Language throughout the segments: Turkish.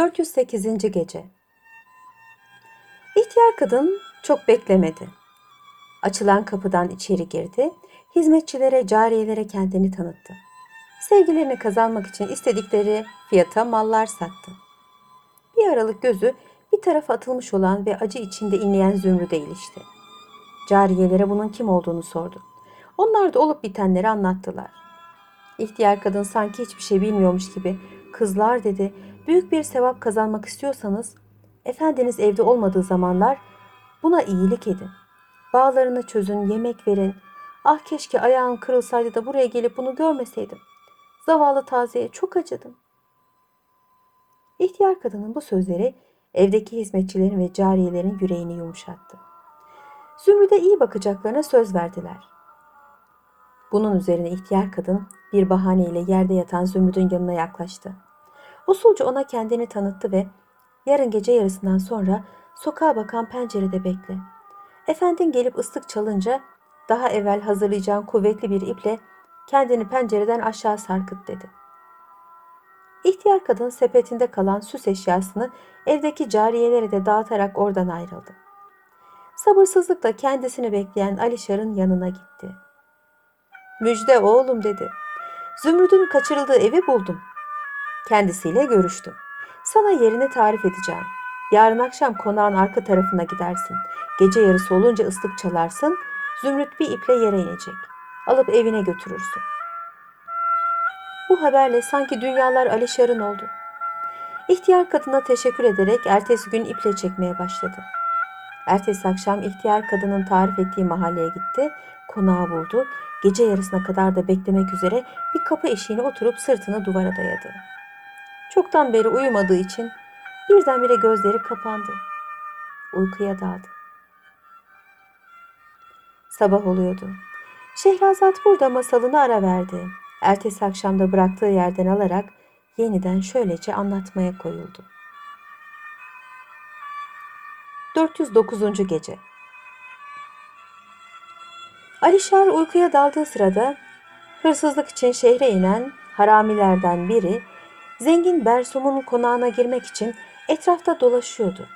408. Gece İhtiyar kadın çok beklemedi. Açılan kapıdan içeri girdi, hizmetçilere, cariyelere kendini tanıttı. Sevgilerini kazanmak için istedikleri fiyata mallar sattı. Bir aralık gözü bir tarafa atılmış olan ve acı içinde inleyen Zümrüt'e ilişti. Cariyelere bunun kim olduğunu sordu. Onlar da olup bitenleri anlattılar. İhtiyar kadın sanki hiçbir şey bilmiyormuş gibi kızlar dedi büyük bir sevap kazanmak istiyorsanız efendiniz evde olmadığı zamanlar buna iyilik edin. Bağlarını çözün, yemek verin. Ah keşke ayağın kırılsaydı da buraya gelip bunu görmeseydim. Zavallı tazeye çok acıdım. İhtiyar kadının bu sözleri evdeki hizmetçilerin ve cariyelerin yüreğini yumuşattı. Zümrüt'e iyi bakacaklarına söz verdiler. Bunun üzerine ihtiyar kadın bir bahaneyle yerde yatan Zümrüt'ün yanına yaklaştı. Usulca ona kendini tanıttı ve yarın gece yarısından sonra sokağa bakan pencerede bekle. Efendin gelip ıslık çalınca daha evvel hazırlayacağın kuvvetli bir iple kendini pencereden aşağı sarkıt dedi. İhtiyar kadın sepetinde kalan süs eşyasını evdeki cariyelere de dağıtarak oradan ayrıldı. Sabırsızlıkla kendisini bekleyen Alişar'ın yanına gitti. Müjde oğlum dedi. Zümrüt'ün kaçırıldığı evi buldum. Kendisiyle görüştüm. Sana yerini tarif edeceğim. Yarın akşam konağın arka tarafına gidersin. Gece yarısı olunca ıslık çalarsın. Zümrüt bir iple yere inecek. Alıp evine götürürsün. Bu haberle sanki dünyalar Alişar'ın oldu. İhtiyar kadına teşekkür ederek ertesi gün iple çekmeye başladı. Ertesi akşam ihtiyar kadının tarif ettiği mahalleye gitti, konağı buldu, gece yarısına kadar da beklemek üzere bir kapı eşiğine oturup sırtını duvara dayadı. Çoktan beri uyumadığı için birdenbire gözleri kapandı. Uykuya daldı. Sabah oluyordu. Şehrazat burada masalını ara verdi. Ertesi akşamda bıraktığı yerden alarak yeniden şöylece anlatmaya koyuldu. 409. Gece Alişar uykuya daldığı sırada hırsızlık için şehre inen haramilerden biri zengin Bersum'un konağına girmek için etrafta dolaşıyordu.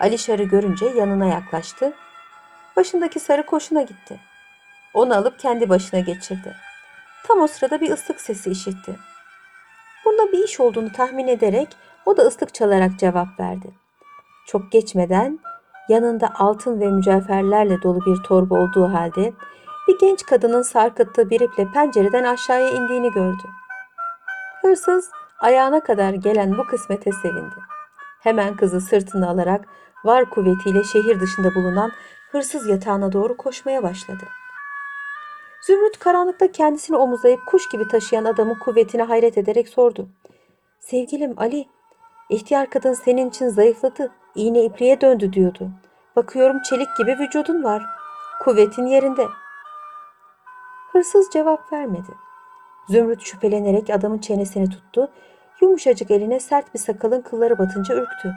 Alişar'ı görünce yanına yaklaştı. Başındaki sarı koşuna gitti. Onu alıp kendi başına geçirdi. Tam o sırada bir ıslık sesi işitti. Bunda bir iş olduğunu tahmin ederek o da ıslık çalarak cevap verdi. Çok geçmeden yanında altın ve mücevherlerle dolu bir torba olduğu halde bir genç kadının sarkıttığı bir iple pencereden aşağıya indiğini gördü. Hırsız ayağına kadar gelen bu kısmete sevindi. Hemen kızı sırtına alarak var kuvvetiyle şehir dışında bulunan hırsız yatağına doğru koşmaya başladı. Zümrüt karanlıkta kendisini omuzlayıp kuş gibi taşıyan adamın kuvvetine hayret ederek sordu. Sevgilim Ali, ihtiyar kadın senin için zayıfladı, iğne ipliğe döndü diyordu. Bakıyorum çelik gibi vücudun var. Kuvvetin yerinde. Hırsız cevap vermedi. Zümrüt şüphelenerek adamın çenesini tuttu. Yumuşacık eline sert bir sakalın kılları batınca ürktü.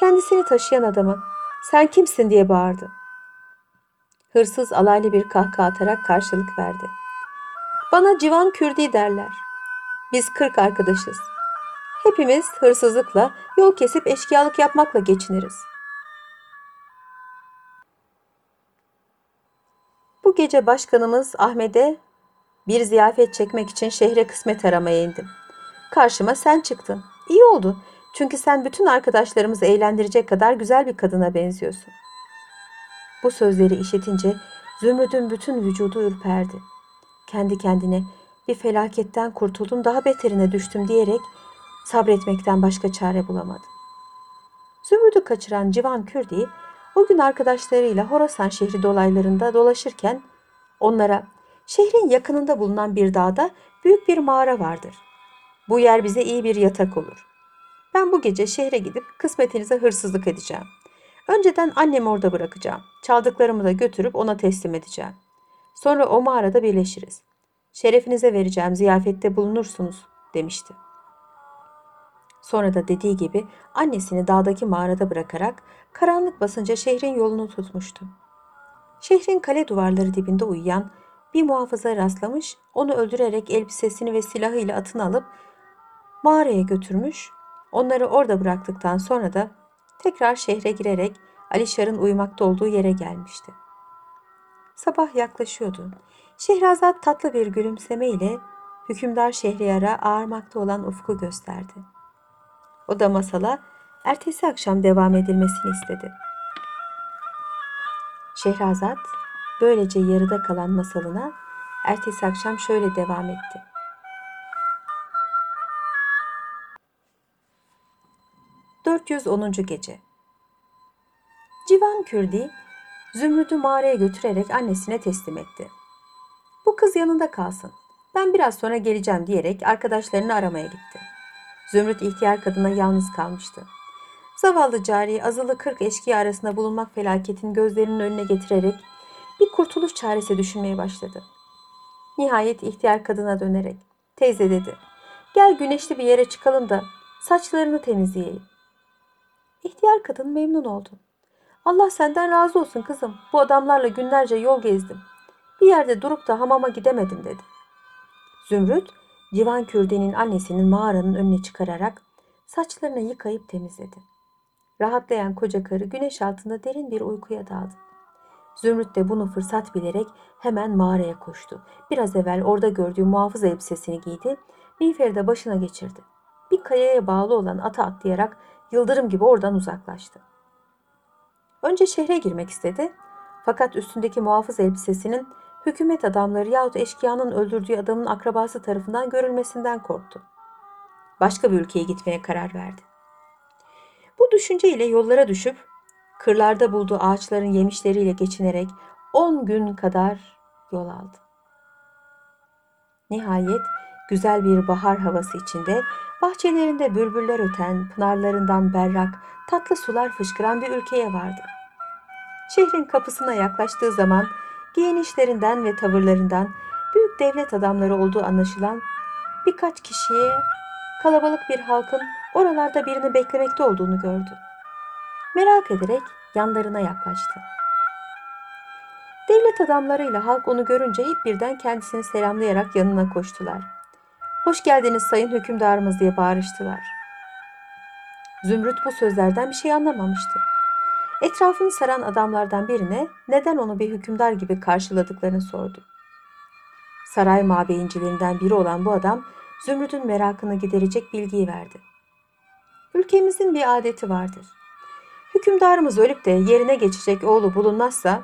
Kendisini taşıyan adama sen kimsin diye bağırdı. Hırsız alaylı bir kahkaha atarak karşılık verdi. Bana civan kürdi derler. Biz kırk arkadaşız. Hepimiz hırsızlıkla, yol kesip eşkıyalık yapmakla geçiniriz. Bu gece başkanımız Ahmet'e bir ziyafet çekmek için şehre kısmet aramaya indim. Karşıma sen çıktın. İyi oldu. Çünkü sen bütün arkadaşlarımızı eğlendirecek kadar güzel bir kadına benziyorsun. Bu sözleri işitince Zümrüt'ün bütün vücudu ürperdi. Kendi kendine bir felaketten kurtuldum daha beterine düştüm diyerek sabretmekten başka çare bulamadı. Zümrüt'ü kaçıran Civan Kürdi o gün arkadaşlarıyla Horasan şehri dolaylarında dolaşırken onlara şehrin yakınında bulunan bir dağda büyük bir mağara vardır. Bu yer bize iyi bir yatak olur. Ben bu gece şehre gidip kısmetinize hırsızlık edeceğim. Önceden annemi orada bırakacağım. Çaldıklarımı da götürüp ona teslim edeceğim. Sonra o mağarada birleşiriz. Şerefinize vereceğim ziyafette bulunursunuz demişti. Sonra da dediği gibi annesini dağdaki mağarada bırakarak karanlık basınca şehrin yolunu tutmuştu. Şehrin kale duvarları dibinde uyuyan bir muhafıza rastlamış, onu öldürerek elbisesini ve silahıyla atını alıp mağaraya götürmüş, Onları orada bıraktıktan sonra da tekrar şehre girerek Alişar'ın uyumakta olduğu yere gelmişti. Sabah yaklaşıyordu. Şehrazat tatlı bir gülümseme ile hükümdar Şehriyar'a ağarmakta olan ufku gösterdi. O da masala ertesi akşam devam edilmesini istedi. Şehrazat böylece yarıda kalan masalına ertesi akşam şöyle devam etti. ...410. Gece Civan Kürdi, Zümrüt'ü mağaraya götürerek annesine teslim etti. Bu kız yanında kalsın. Ben biraz sonra geleceğim diyerek arkadaşlarını aramaya gitti. Zümrüt ihtiyar kadına yalnız kalmıştı. Zavallı cari azılı kırk eşkıya arasında bulunmak felaketin gözlerinin önüne getirerek bir kurtuluş çaresi düşünmeye başladı. Nihayet ihtiyar kadına dönerek teyze dedi. Gel güneşli bir yere çıkalım da saçlarını temizleyelim. İhtiyar kadın memnun oldu. Allah senden razı olsun kızım. Bu adamlarla günlerce yol gezdim. Bir yerde durup da hamama gidemedim dedi. Zümrüt, Civan Kürde'nin annesinin mağaranın önüne çıkararak saçlarını yıkayıp temizledi. Rahatlayan koca karı güneş altında derin bir uykuya daldı. Zümrüt de bunu fırsat bilerek hemen mağaraya koştu. Biraz evvel orada gördüğü muhafız elbisesini giydi, miğferi de başına geçirdi. Bir kayaya bağlı olan ata atlayarak yıldırım gibi oradan uzaklaştı. Önce şehre girmek istedi. Fakat üstündeki muhafız elbisesinin hükümet adamları yahut eşkıyanın öldürdüğü adamın akrabası tarafından görülmesinden korktu. Başka bir ülkeye gitmeye karar verdi. Bu düşünceyle yollara düşüp kırlarda bulduğu ağaçların yemişleriyle geçinerek 10 gün kadar yol aldı. Nihayet güzel bir bahar havası içinde bahçelerinde bülbüller öten, pınarlarından berrak, tatlı sular fışkıran bir ülkeye vardı. Şehrin kapısına yaklaştığı zaman giyinişlerinden ve tavırlarından büyük devlet adamları olduğu anlaşılan birkaç kişiye kalabalık bir halkın oralarda birini beklemekte olduğunu gördü. Merak ederek yanlarına yaklaştı. Devlet adamlarıyla halk onu görünce hep birden kendisini selamlayarak yanına koştular. Hoş geldiniz sayın hükümdarımız diye bağırıştılar. Zümrüt bu sözlerden bir şey anlamamıştı. Etrafını saran adamlardan birine neden onu bir hükümdar gibi karşıladıklarını sordu. Saray mabeyincilerinden biri olan bu adam Zümrüt'ün merakını giderecek bilgiyi verdi. Ülkemizin bir adeti vardır. Hükümdarımız ölüp de yerine geçecek oğlu bulunmazsa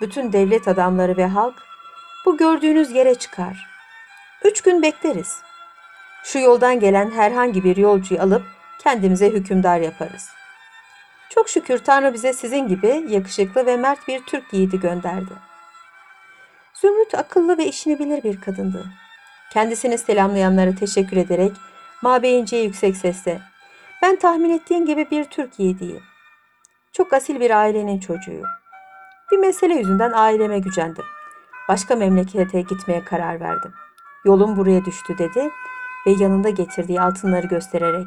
bütün devlet adamları ve halk bu gördüğünüz yere çıkar. Üç gün bekleriz. Şu yoldan gelen herhangi bir yolcuyu alıp kendimize hükümdar yaparız. Çok şükür Tanrı bize sizin gibi yakışıklı ve mert bir Türk yiğidi gönderdi. Zümrüt akıllı ve işini bilir bir kadındı. Kendisini selamlayanlara teşekkür ederek Mabeyinci'ye yüksek sesle ben tahmin ettiğin gibi bir Türk yiğidiyim. Çok asil bir ailenin çocuğu. Bir mesele yüzünden aileme gücendim. Başka memlekete gitmeye karar verdim. Yolum buraya düştü dedi ve yanında getirdiği altınları göstererek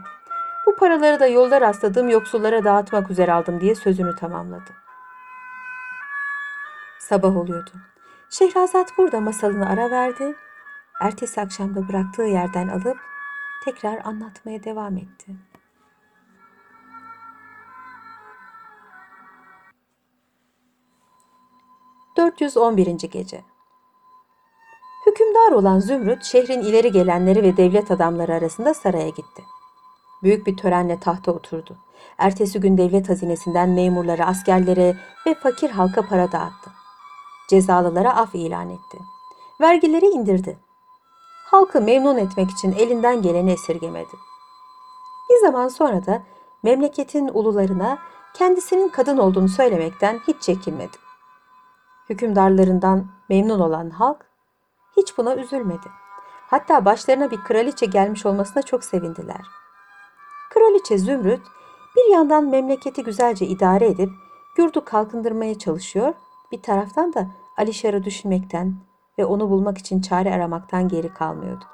bu paraları da yolda rastladığım yoksullara dağıtmak üzere aldım diye sözünü tamamladı. Sabah oluyordu. Şehrazat burada masalını ara verdi. Ertesi akşamda bıraktığı yerden alıp tekrar anlatmaya devam etti. ...411. Gece Hükümdar olan Zümrüt, şehrin ileri gelenleri ve devlet adamları arasında saraya gitti. Büyük bir törenle tahta oturdu. Ertesi gün devlet hazinesinden memurlara, askerlere ve fakir halka para dağıttı. Cezalılara af ilan etti. Vergileri indirdi. Halkı memnun etmek için elinden geleni esirgemedi. Bir zaman sonra da memleketin ulularına kendisinin kadın olduğunu söylemekten hiç çekinmedi. Hükümdarlarından memnun olan halk hiç buna üzülmedi. Hatta başlarına bir kraliçe gelmiş olmasına çok sevindiler. Kraliçe Zümrüt bir yandan memleketi güzelce idare edip yurdu kalkındırmaya çalışıyor, bir taraftan da Alişar'ı düşünmekten ve onu bulmak için çare aramaktan geri kalmıyordu.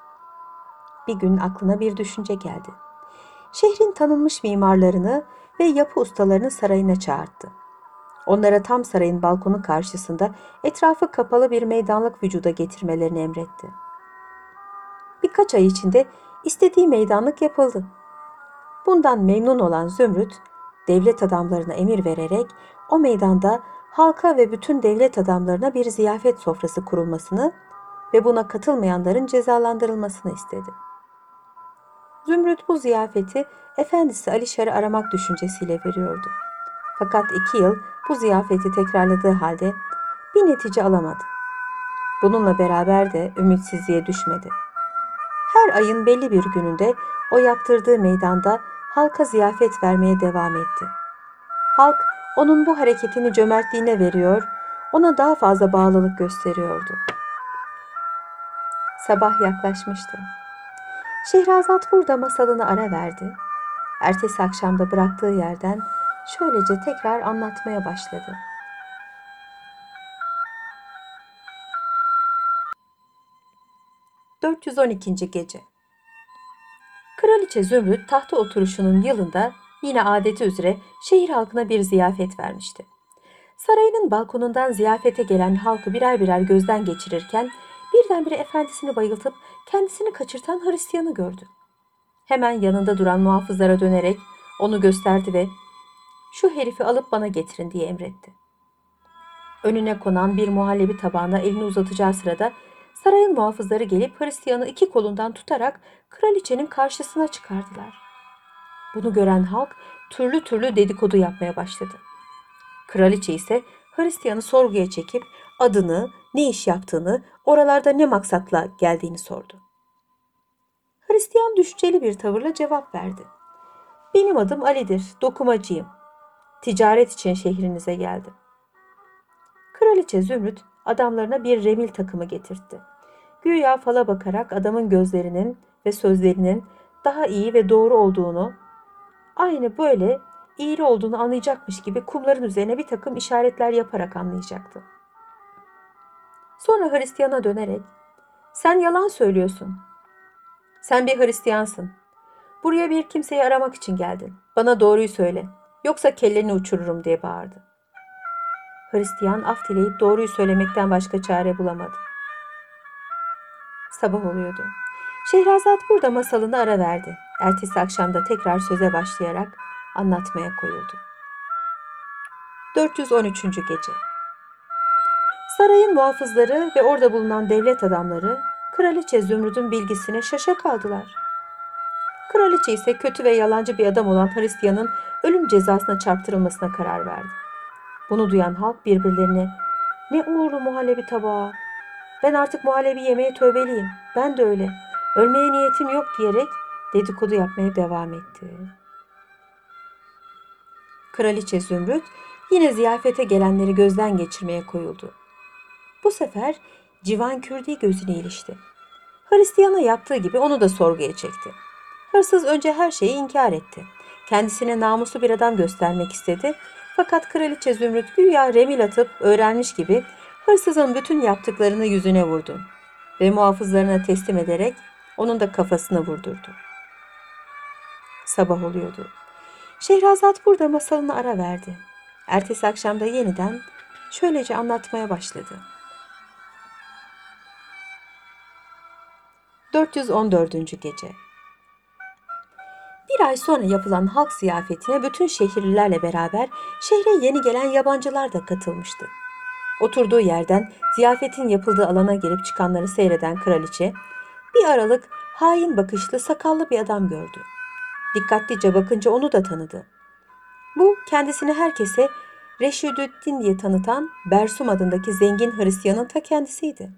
Bir gün aklına bir düşünce geldi. Şehrin tanınmış mimarlarını ve yapı ustalarını sarayına çağırdı. Onlara tam sarayın balkonu karşısında etrafı kapalı bir meydanlık vücuda getirmelerini emretti. Birkaç ay içinde istediği meydanlık yapıldı. Bundan memnun olan Zümrüt, devlet adamlarına emir vererek o meydanda halka ve bütün devlet adamlarına bir ziyafet sofrası kurulmasını ve buna katılmayanların cezalandırılmasını istedi. Zümrüt bu ziyafeti efendisi Alişar'ı aramak düşüncesiyle veriyordu. Fakat iki yıl bu ziyafeti tekrarladığı halde bir netice alamadı. Bununla beraber de ümitsizliğe düşmedi. Her ayın belli bir gününde o yaptırdığı meydanda halka ziyafet vermeye devam etti. Halk onun bu hareketini cömertliğine veriyor, ona daha fazla bağlılık gösteriyordu. Sabah yaklaşmıştı. Şehrazat burada masalını ara verdi. Ertesi akşamda bıraktığı yerden şöylece tekrar anlatmaya başladı. ...412. Gece Kraliçe Zümrüt tahta oturuşunun yılında yine adeti üzere şehir halkına bir ziyafet vermişti. Sarayının balkonundan ziyafete gelen halkı birer birer gözden geçirirken birdenbire efendisini bayıltıp kendisini kaçırtan Hristiyanı gördü. Hemen yanında duran muhafızlara dönerek onu gösterdi ve şu herifi alıp bana getirin diye emretti. Önüne konan bir muhallebi tabağına elini uzatacağı sırada sarayın muhafızları gelip Hristiyanı iki kolundan tutarak kraliçenin karşısına çıkardılar. Bunu gören halk türlü türlü dedikodu yapmaya başladı. Kraliçe ise Hristiyanı sorguya çekip adını, ne iş yaptığını, oralarda ne maksatla geldiğini sordu. Hristiyan düşceli bir tavırla cevap verdi. Benim adım Ali'dir, dokumacıyım. Ticaret için şehrinize geldim. Kraliçe Zümrüt adamlarına bir remil takımı getirtti. Güya fala bakarak adamın gözlerinin ve sözlerinin daha iyi ve doğru olduğunu, aynı böyle eğri olduğunu anlayacakmış gibi kumların üzerine bir takım işaretler yaparak anlayacaktı. Sonra Hristiyan'a dönerek, sen yalan söylüyorsun. Sen bir Hristiyansın. Buraya bir kimseyi aramak için geldin. Bana doğruyu söyle. Yoksa kelleni uçururum diye bağırdı. Hristiyan af dileyip doğruyu söylemekten başka çare bulamadı. Sabah oluyordu. Şehrazat burada masalını ara verdi. Ertesi akşamda tekrar söze başlayarak anlatmaya koyuldu. 413. Gece Sarayın muhafızları ve orada bulunan devlet adamları Kraliçe Zümrüt'ün bilgisine şaşa kaldılar. Kraliçe ise kötü ve yalancı bir adam olan Hristiyan'ın ölüm cezasına çarptırılmasına karar verdi. Bunu duyan halk birbirlerine ne uğurlu muhallebi tabağı. Ben artık muhallebi yemeye tövbeliyim. Ben de öyle. Ölmeye niyetim yok diyerek dedikodu yapmaya devam etti. Kraliçe Zümrüt yine ziyafete gelenleri gözden geçirmeye koyuldu. Bu sefer Civan Kürdi gözüne ilişti. Hristiyan'a yaptığı gibi onu da sorguya çekti. Hırsız önce her şeyi inkar etti. Kendisine namuslu bir adam göstermek istedi. Fakat kraliçe Zümrüt güya remil atıp öğrenmiş gibi hırsızın bütün yaptıklarını yüzüne vurdu. Ve muhafızlarına teslim ederek onun da kafasını vurdurdu. Sabah oluyordu. Şehrazat burada masalını ara verdi. Ertesi akşamda yeniden şöylece anlatmaya başladı. 414. Gece Bir ay sonra yapılan halk ziyafetine bütün şehirlilerle beraber şehre yeni gelen yabancılar da katılmıştı. Oturduğu yerden ziyafetin yapıldığı alana girip çıkanları seyreden kraliçe bir aralık hain bakışlı sakallı bir adam gördü. Dikkatlice bakınca onu da tanıdı. Bu kendisini herkese Reşidüddin diye tanıtan Bersum adındaki zengin Hristiyanın ta kendisiydi.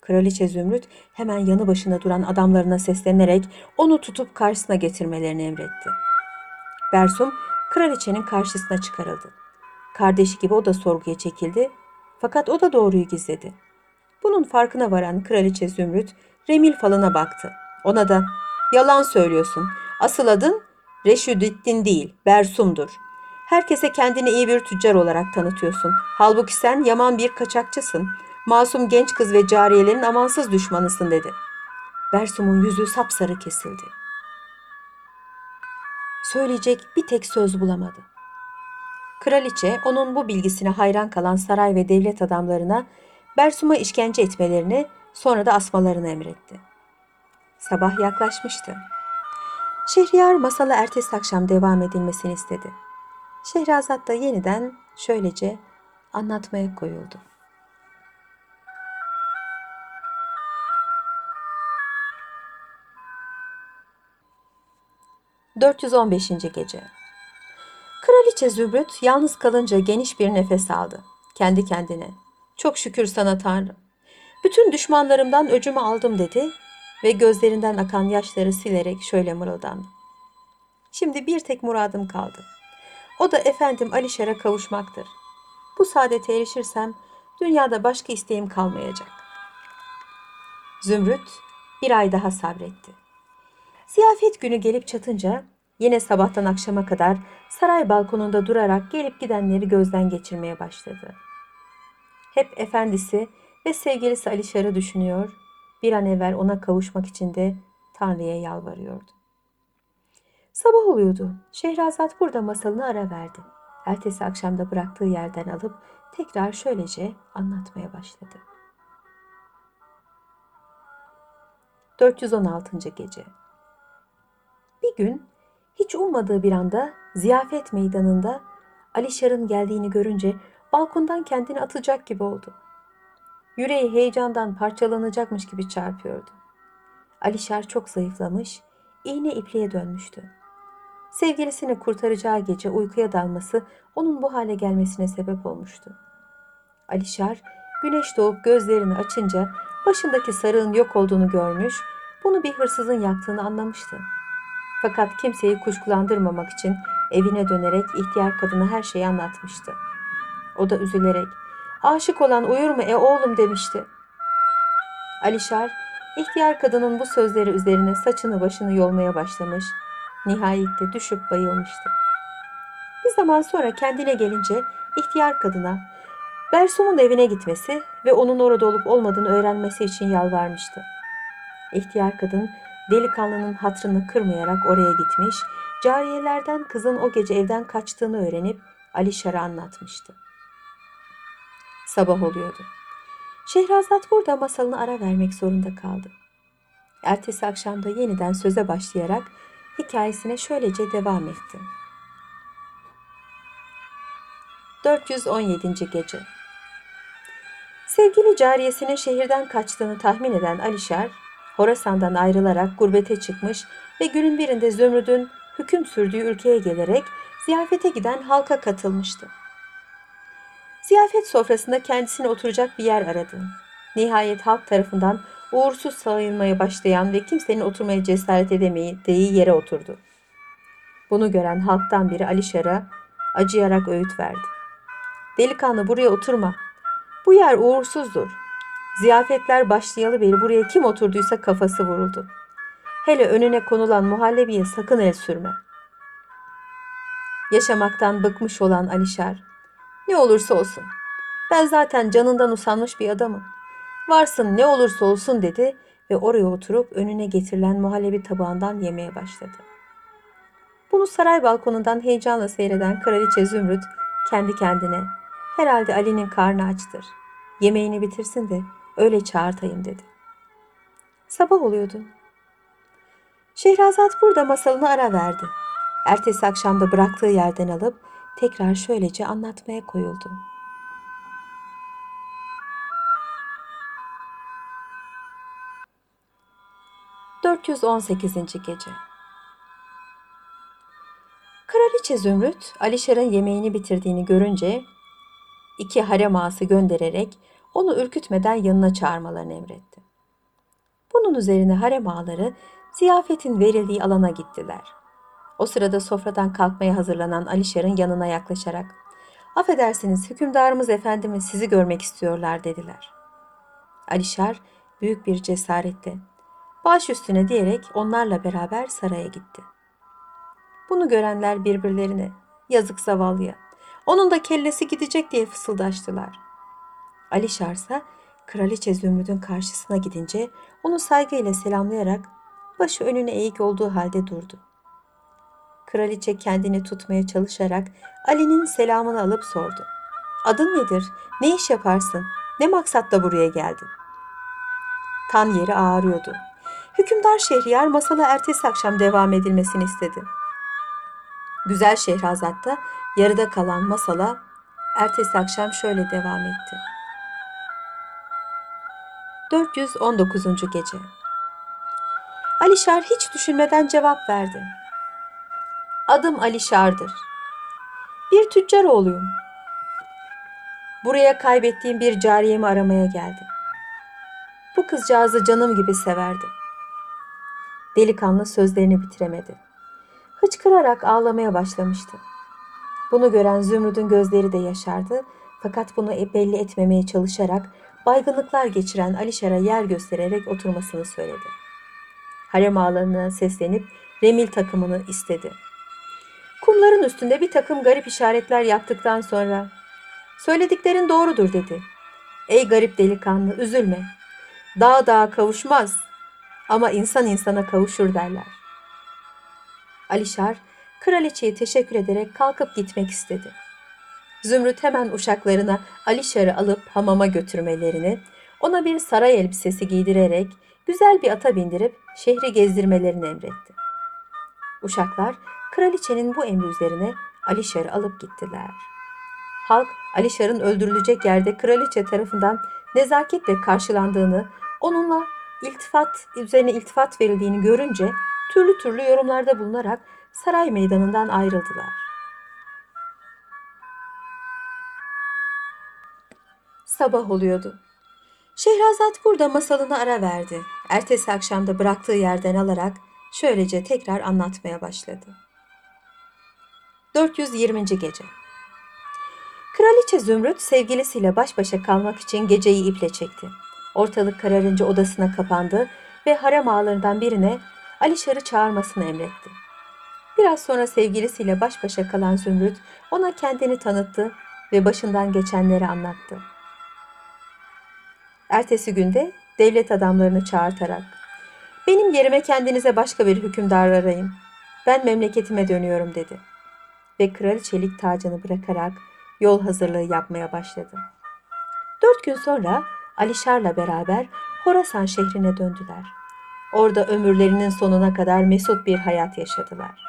Kraliçe Zümrüt hemen yanı başında duran adamlarına seslenerek onu tutup karşısına getirmelerini emretti. Bersum kraliçenin karşısına çıkarıldı. Kardeşi gibi o da sorguya çekildi fakat o da doğruyu gizledi. Bunun farkına varan kraliçe Zümrüt Remil falına baktı. Ona da yalan söylüyorsun. Asıl adın Reşüddin değil Bersum'dur. Herkese kendini iyi bir tüccar olarak tanıtıyorsun. Halbuki sen yaman bir kaçakçısın masum genç kız ve cariyelerin amansız düşmanısın dedi. Bersum'un yüzü sapsarı kesildi. Söyleyecek bir tek söz bulamadı. Kraliçe onun bu bilgisine hayran kalan saray ve devlet adamlarına Bersum'a işkence etmelerini sonra da asmalarını emretti. Sabah yaklaşmıştı. Şehriyar masala ertesi akşam devam edilmesini istedi. Şehrazat da yeniden şöylece anlatmaya koyuldu. ...415. Gece Kraliçe Zübrüt yalnız kalınca geniş bir nefes aldı. Kendi kendine. Çok şükür sana Tanrım. Bütün düşmanlarımdan öcümü aldım dedi ve gözlerinden akan yaşları silerek şöyle mırıldandı. Şimdi bir tek muradım kaldı. O da efendim Alişar'a kavuşmaktır. Bu saadete erişirsem dünyada başka isteğim kalmayacak. Zümrüt bir ay daha sabretti. Ziyafet günü gelip çatınca yine sabahtan akşama kadar saray balkonunda durarak gelip gidenleri gözden geçirmeye başladı. Hep efendisi ve sevgilisi Alişar'ı düşünüyor, bir an evvel ona kavuşmak için de Tanrı'ya yalvarıyordu. Sabah oluyordu. Şehrazat burada masalını ara verdi. Ertesi akşamda bıraktığı yerden alıp tekrar şöylece anlatmaya başladı. 416. Gece Bir gün hiç ummadığı bir anda ziyafet meydanında Alişar'ın geldiğini görünce balkondan kendini atacak gibi oldu. Yüreği heyecandan parçalanacakmış gibi çarpıyordu. Alişar çok zayıflamış, iğne ipliğe dönmüştü. Sevgilisini kurtaracağı gece uykuya dalması onun bu hale gelmesine sebep olmuştu. Alişar güneş doğup gözlerini açınca başındaki sarığın yok olduğunu görmüş, bunu bir hırsızın yaptığını anlamıştı. Fakat kimseyi kuşkulandırmamak için evine dönerek ihtiyar kadına her şeyi anlatmıştı. O da üzülerek, aşık olan uyur mu e oğlum demişti. Alişar, ihtiyar kadının bu sözleri üzerine saçını başını yolmaya başlamış, nihayet de düşüp bayılmıştı. Bir zaman sonra kendine gelince ihtiyar kadına Bersum'un evine gitmesi ve onun orada olup olmadığını öğrenmesi için yalvarmıştı. İhtiyar kadın delikanlının hatrını kırmayarak oraya gitmiş, cariyelerden kızın o gece evden kaçtığını öğrenip Alişar'a anlatmıştı. Sabah oluyordu. Şehrazat burada masalını ara vermek zorunda kaldı. Ertesi akşamda yeniden söze başlayarak hikayesine şöylece devam etti. 417. Gece Sevgili cariyesinin şehirden kaçtığını tahmin eden Alişar, Horasan'dan ayrılarak gurbete çıkmış ve günün birinde Zümrüt'ün hüküm sürdüğü ülkeye gelerek ziyafete giden halka katılmıştı. Ziyafet sofrasında kendisine oturacak bir yer aradı. Nihayet halk tarafından uğursuz sayılmaya başlayan ve kimsenin oturmaya cesaret edemediği yere oturdu. Bunu gören halktan biri Alişar'a acıyarak öğüt verdi. Delikanlı buraya oturma. Bu yer uğursuzdur. Ziyafetler başlayalı beri buraya kim oturduysa kafası vuruldu. Hele önüne konulan muhallebiye sakın el sürme. Yaşamaktan bıkmış olan Alişar, ne olursa olsun. Ben zaten canından usanmış bir adamım. Varsın ne olursa olsun dedi ve oraya oturup önüne getirilen muhallebi tabağından yemeye başladı. Bunu saray balkonundan heyecanla seyreden Kraliçe Zümrüt kendi kendine herhalde Ali'nin karnı açtır. Yemeğini bitirsin de öyle çağırtayım dedi. Sabah oluyordu. Şehrazat burada masalını ara verdi. Ertesi akşamda bıraktığı yerden alıp tekrar şöylece anlatmaya koyuldu. ...418. Gece Kraliçe Zümrüt, Alişar'ın yemeğini bitirdiğini görünce... ...iki harem ağası göndererek... ...onu ürkütmeden yanına çağırmalarını emretti. Bunun üzerine harem ağaları... ...ziyafetin verildiği alana gittiler. O sırada sofradan kalkmaya hazırlanan Alişar'ın yanına yaklaşarak ''Affedersiniz hükümdarımız efendimiz sizi görmek istiyorlar.'' dediler. Alişar büyük bir cesaretle baş üstüne diyerek onlarla beraber saraya gitti. Bunu görenler birbirlerine yazık zavallıya onun da kellesi gidecek diye fısıldaştılar. Alişar ise kraliçe Zümrüt'ün karşısına gidince onu saygıyla selamlayarak başı önüne eğik olduğu halde durdu. Kraliçe kendini tutmaya çalışarak Ali'nin selamını alıp sordu. Adın nedir? Ne iş yaparsın? Ne maksatla buraya geldin? Tan yeri ağrıyordu. Hükümdar Şehriyar masala ertesi akşam devam edilmesini istedi. Güzel Şehrazat da yarıda kalan masala ertesi akşam şöyle devam etti. 419. Gece Alişar hiç düşünmeden cevap verdi. Adım Alişar'dır. Bir tüccar oğluyum. Buraya kaybettiğim bir cariyemi aramaya geldim. Bu kızcağızı canım gibi severdim. Delikanlı sözlerini bitiremedi. Hıçkırarak ağlamaya başlamıştı. Bunu gören Zümrüt'ün gözleri de yaşardı fakat bunu e- belli etmemeye çalışarak baygınlıklar geçiren Alişar'a yer göstererek oturmasını söyledi. Harem ağalarına seslenip remil takımını istedi. Kumların üstünde bir takım garip işaretler yaptıktan sonra söylediklerin doğrudur dedi. Ey garip delikanlı üzülme. Dağ dağa kavuşmaz ama insan insana kavuşur derler. Alişar kraliçeye teşekkür ederek kalkıp gitmek istedi. Zümrüt hemen uşaklarına Alişar'ı alıp hamama götürmelerini, ona bir saray elbisesi giydirerek güzel bir ata bindirip şehri gezdirmelerini emretti. Uşaklar kraliçenin bu emri üzerine Alişar'ı alıp gittiler. Halk Alişar'ın öldürülecek yerde kraliçe tarafından nezaketle karşılandığını, onunla iltifat üzerine iltifat verildiğini görünce türlü türlü yorumlarda bulunarak saray meydanından ayrıldılar. Sabah oluyordu. Şehrazat burada masalını ara verdi. Ertesi akşamda bıraktığı yerden alarak şöylece tekrar anlatmaya başladı. 420. Gece Kraliçe Zümrüt sevgilisiyle baş başa kalmak için geceyi iple çekti. Ortalık kararınca odasına kapandı ve harem ağalarından birine Alişar'ı çağırmasını emretti. Biraz sonra sevgilisiyle baş başa kalan Zümrüt ona kendini tanıttı ve başından geçenleri anlattı. Ertesi günde devlet adamlarını çağırtarak benim yerime kendinize başka bir hükümdar arayın. Ben memleketime dönüyorum dedi. Ve kraliçelik tacını bırakarak yol hazırlığı yapmaya başladı. Dört gün sonra Alişar'la beraber Horasan şehrine döndüler. Orada ömürlerinin sonuna kadar mesut bir hayat yaşadılar.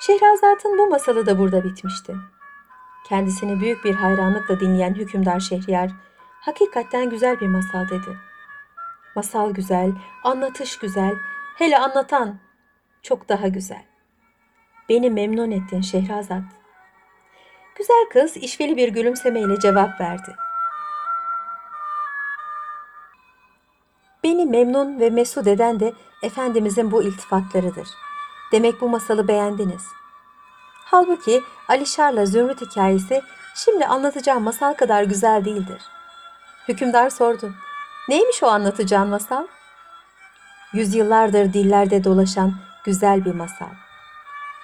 Şehrazat'ın bu masalı da burada bitmişti. Kendisini büyük bir hayranlıkla dinleyen hükümdar Şehriyar, hakikaten güzel bir masal dedi. Masal güzel, anlatış güzel, hele anlatan çok daha güzel. Beni memnun ettin Şehrazat. Güzel kız işveli bir gülümsemeyle cevap verdi. Beni memnun ve mesut eden de Efendimizin bu iltifatlarıdır. Demek bu masalı beğendiniz. Halbuki Alişar'la Zümrüt hikayesi şimdi anlatacağım masal kadar güzel değildir. Hükümdar sordu. Neymiş o anlatacağın masal? Yüzyıllardır dillerde dolaşan güzel bir masal.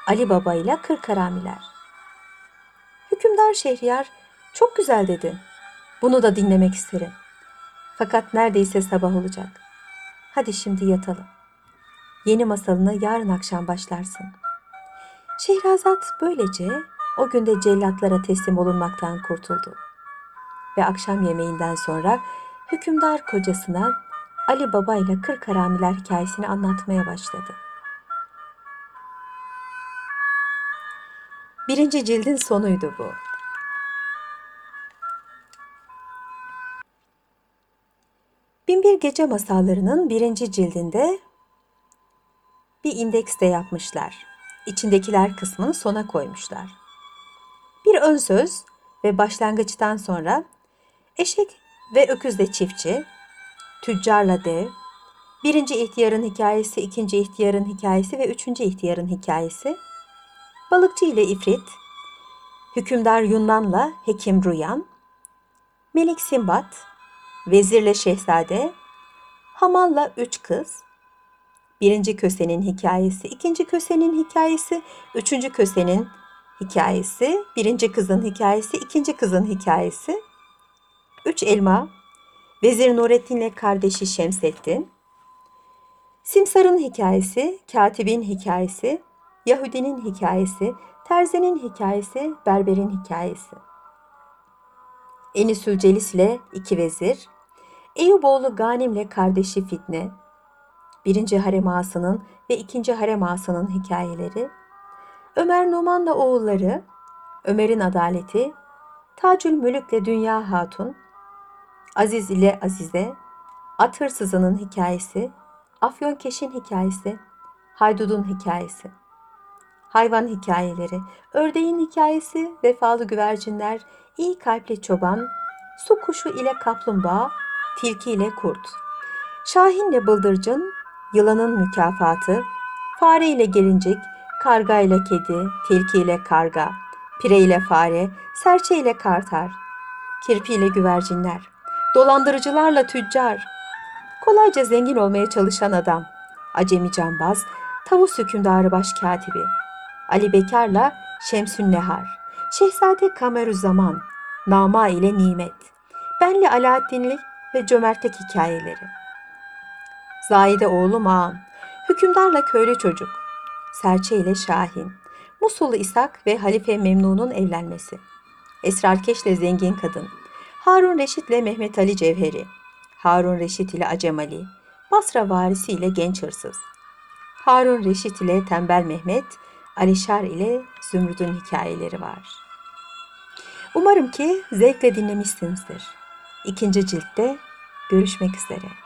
Ali Baba ile Kırk Haramiler. Hükümdar Şehriyar çok güzel dedi. Bunu da dinlemek isterim. Fakat neredeyse sabah olacak. Hadi şimdi yatalım. Yeni masalını yarın akşam başlarsın. Şehrazat böylece o günde cellatlara teslim olunmaktan kurtuldu. Ve akşam yemeğinden sonra hükümdar kocasına Ali Baba ile Kırk Haramiler hikayesini anlatmaya başladı. Birinci cildin sonuydu bu. Binbir Gece Masalları'nın birinci cildinde bir indeks de yapmışlar. İçindekiler kısmını sona koymuşlar. Bir ön söz ve başlangıçtan sonra eşek ve öküzle çiftçi, tüccarla dev, birinci ihtiyarın hikayesi, ikinci ihtiyarın hikayesi ve üçüncü ihtiyarın hikayesi, balıkçı ile ifrit, hükümdar Yunan'la hekim Ruyan, Melik Simbat, vezirle şehzade, hamalla üç kız, birinci kösenin hikayesi, ikinci kösenin hikayesi, üçüncü kösenin hikayesi, birinci kızın hikayesi, ikinci kızın hikayesi, üç elma, Vezir Nurettin'le kardeşi Şemsettin, Simsar'ın hikayesi, Katibin hikayesi, Yahudinin hikayesi, Terzi'nin hikayesi, Berber'in hikayesi. Enisül Celis ile iki vezir, Eyüboğlu Ganim'le kardeşi Fitne, birinci harem ağasının ve ikinci harem ağasının hikayeleri, Ömer Numan'la oğulları, Ömer'in adaleti, Tacül Mülük'le Dünya Hatun, Aziz ile Azize, At Hırsızı'nın hikayesi, Afyonkeş'in hikayesi, Haydud'un hikayesi, hayvan hikayeleri, ördeğin hikayesi, vefalı güvercinler, iyi kalpli çoban, su kuşu ile kaplumbağa, tilki ile kurt, şahinle bıldırcın, yılanın mükafatı, fare ile gelincik, karga ile kedi, tilki ile karga, pire ile fare, serçe ile kartar, kirpi ile güvercinler, dolandırıcılarla tüccar, kolayca zengin olmaya çalışan adam, acemi cambaz, tavus hükümdarı başkatibi, Ali Bekar'la Şemsün Nehar, Şehzade Kamerüzzaman, Nama ile Nimet, Benli Alaaddinlik ve Cömertlik hikayeleri. Zahide oğlu Mağan, Hükümdarla Köylü Çocuk, Serçe ile Şahin, Musullu İshak ve Halife Memnun'un evlenmesi, Esrarkeş'le Zengin Kadın, Harun Reşit ile Mehmet Ali Cevheri, Harun Reşit ile Acem Ali, Basra varisi ile Genç Hırsız, Harun Reşit ile Tembel Mehmet, Alişar ile Zümrüt'ün hikayeleri var. Umarım ki zevkle dinlemişsinizdir. İkinci ciltte görüşmek üzere.